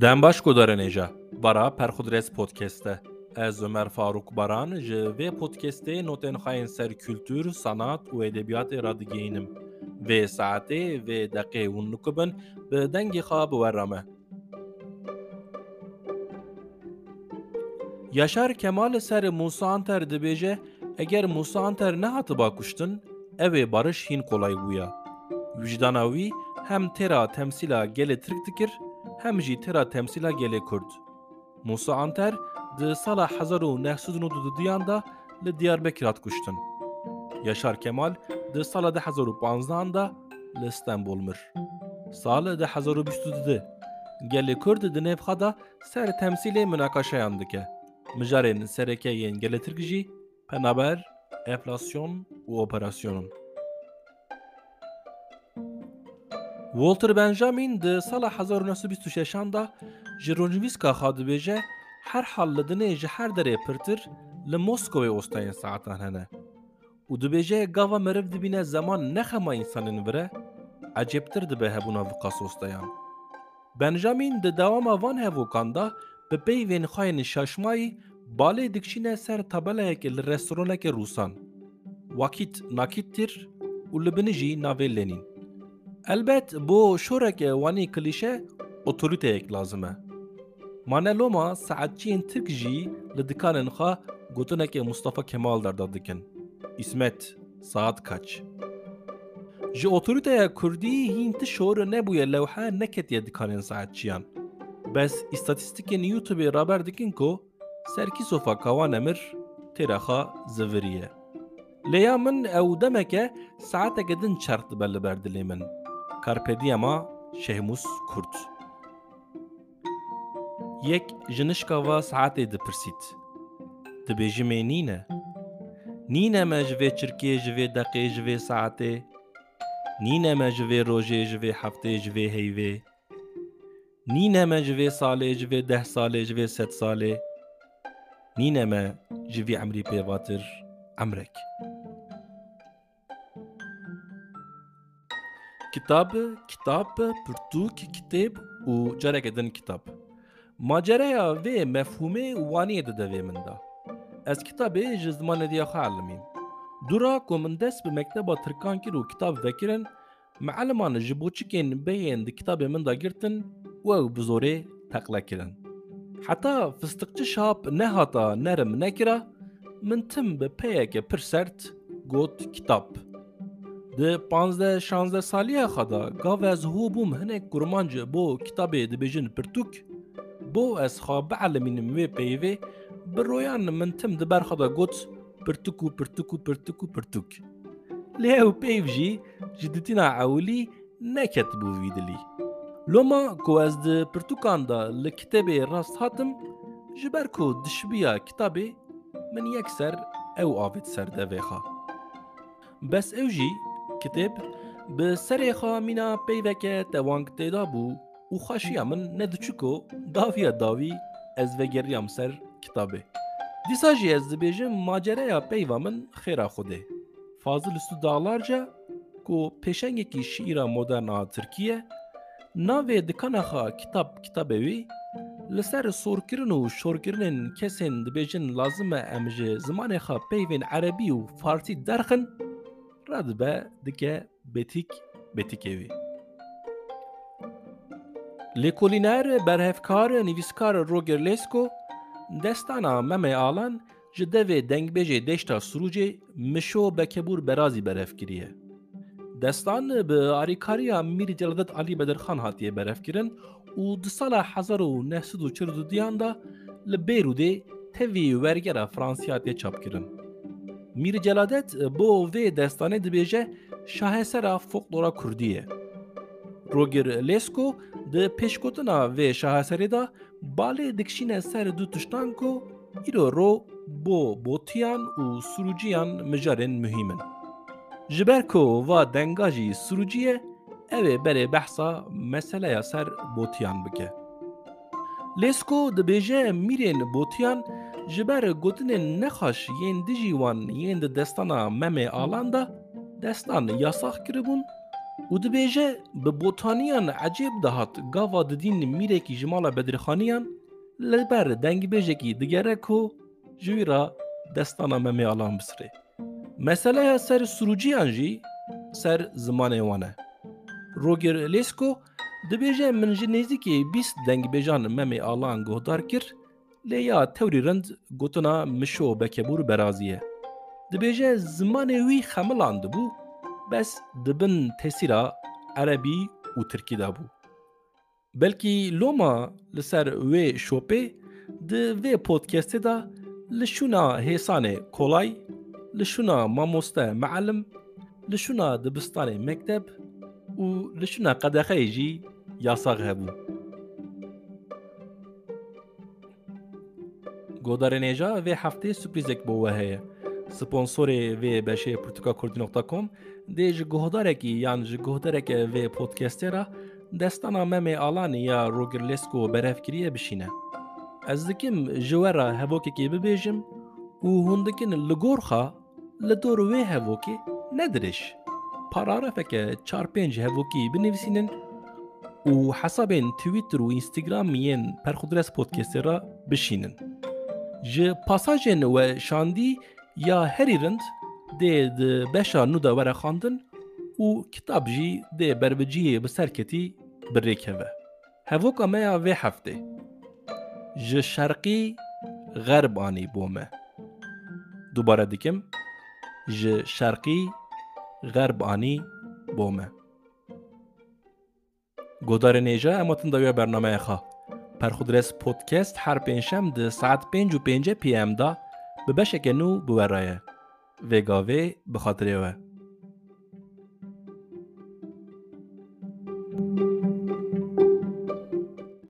Dem baş gudarenêja bara Perxudres podcast'te. Ez Ömer Faruk Baran ji vê podcastê notên xayên ser kültür, sanat û edebiyatê ra digihînim. Vê saetê vê deqê hûn nikubin bi dengê xwe. Yaşar Kemal ser Musa Anter dibêje eger Musa Anter nehatiba kuştin, ev ê barış hîn kolay bûye. Wijdana wî hem têra temsîla gelê Tirk dikir, hem jî têra temsîla gelê Kurd. Musa Anter di sala 1992 da li Diyarbekir hat kuştin. Yaşar Kemal di sala 2015 da li İstanbul mir. Sala 2022 gelê Kurd di nêvxa da ser temsîlê münakaşayan dike. Mijarên serekeyên gelê Tirk jî penaber, enflasyon û operasyonun. Walter Benjamin di sala 1926 da ji rojnivîska xwe dibêje her hal li dinê ji her derê pirtir li Moskowê ostayên saetan hene. û dibêje gava meriv dibîne zeman nexema însanên vir e, ecêbtir dibe hebûna vî qasostayan. Benjamin di dewama van hevokan da bi peyvên xwayên şaşmayî balê dikşîne ser tabelayekê li restoranekê Rûsan. Wakît nakîttir û li binî jî navê Lenin. Elbet bo şorekê wanî klîşe otoriteyek lazim e. Maneloma saetçiyên Tirk jî li dikanên xwe gotinekê Mustafa Kemal derda dikin. İsmet, saat kaç? Ji otoriteya Kurdî hîn ti şor nebûye lewhe neketiye dikanên saetçiyan. Bes îstatîstikên YouTubeê raber dikin ku serkîsofa kawan emir têra xwe ziviriye. Lêya min ew demeke saeteke din çerx dibe li min. کارپدیما شهموس کورد یەک ژنشکەوە سعاتێ دەپرسیت دەبێژمێ نینە نینەمە ژێ چرکێ ژێ دەقێ ژێ ساعتێ نینەمە ژێ ڕۆژێ ژێ هەفتێ ژێ هەیوێ نینەمە ژێ ساڵێ ژێ ده ساڵێ ژێ سە ساڵێ نینەمە ژوی ئەمری پێواتر ئەمرێک. Pêvatir emrek. Kitab, kitap, û careke din kitap. Macereya vê mefhûmê waniyê dide vê min da. Ez kitabê ji zimanê diya xwe elimîm. Dura ku min bi mekteba Tirkan kir kitab vekirin, meeleman ji bo çikên beyên di kitabê min da girtin û ew bi zorê teqle kirin. Heta fistiqçi şap nehata nerim nekira, min tim bi peyeke pir got kitap. د 15 16 سالیه خدا گاو از هو بوم هنک گرمانج بو کتابه دبیجن پرتوک بو از خواب علمین موی پیوی برویان من تم دبر خدا گوت پرتوکو پرتوکو پرتوکو پرتوک لهو پیو جی جدتینا عولی نکت بو ویدلی لما کو از د پرتوکان دا لکتابه راست هاتم جبر کو دشبیا کتابه من یکسر أو آفت سر دویخا بس اوجی serê xwe mîna peyveke tewang têda bû û xweşiya min nediçû ku daviya dawî ez vegeriyam ser kitabê. Dîsa jî ez dibêjim macereya peyva min xêra Xwedê. Fazil Üstü Dağlarca ku pêşengekî şîra moderna Tirkiye, navê dikana xwe kitap kitabê wî li ser sorkirin û şorkirinên kesên dibêjin lazim e em ji zimanê xwe peyvên erebî û farsî derxin, radibe dike betik betikê wî. Lêkolîner berhevkar nivîskar Roger Lesko destana Meme Alan ji devê dengbêjê deşta Sûrûcê mişo bekebûr berazî berhevkiriye. Destan bi arîkariya Mîr Celadet Alî Bedirxan hatiye berhevkirin û di sala 1942 da li Bêrûdê tevî wergera. میر جلادت با وی داستانه دی بیجه شاه سرا فقلورا کردیه. روگر لیسکو ده پیشکوتنا وی شاه سری دا بالی دکشین سر دو تشتان کو ایرو رو با بوتیان و سروجیان مجارن مهمن جبرکو و دنگاجی سروجیه اوه بره بحثا مسئله سر بوتیان بکه. لیسکو ده بیجه میرین بوتیان بوتیان ji ber gotinên nexweş yên dijî wan yên di destana memê alan da destan yasax kiribûn û dibêje bi botaniyan ecêb dihat gava didîn mîrekî ji mala Bedirxaniyan li ber dengibêjekî digere ku ji wî re destana memê alan bisirê. Meseleya ser surûciyan jî ser zimanê wan e. Roger Lesko dibêje min ji nêzîkî bîst dengbêjan memê alan guhdar kir لێیا تەوری رند گوتنا مشۆ بەکەبوو و بەرازیە دبێژە زمانێ وی خەمەڵان دەبوو بەس دبن تەسیرا عەربی و ترکیدا بوو بەلکی لۆما لەسەر وێ شۆپێ di vê podcastê de li şûna hêsanê kolay li şûna mamoste meelim li şûna dibistanê mekteb û li şûna qedexeyê jî yasaq hebû. گودار نیجا و هفته سپریزک بوه هیه سپانسوری و بشه پرتوکا کردی نقطا کم. ده جه گودار اکی یعنی جه گودار اکی و پودکستی را دستانا ممی آلانی یا روگر لسکو برفکریه بشینه. از دکیم جوه را هواکی که ببیجم و هندکین لگورخا لدور وی هواکی ندرش. پاراره فکه چار پنج هواکی بنویسینن و حسابین تویتر و اینستاگرام میین پرخودرس پودکستی را بشینن. Ji pasajên we şandî ya herî rind dê di beşa nû de were xandin û kitab jî dê berbiciyê bi serketî birêkeve. Hevoka me ya vê heftê. Ji şerqî anî bo me. Dubare dikim ji şerqî anî bo me. Godarê nêja ematin da wê bernameya xwe. پرخودرس پودکست هر پنجشنبه ده ساعت پنج و پنجه پی ام دا به بشک نو برایه. وگاوه به خاطر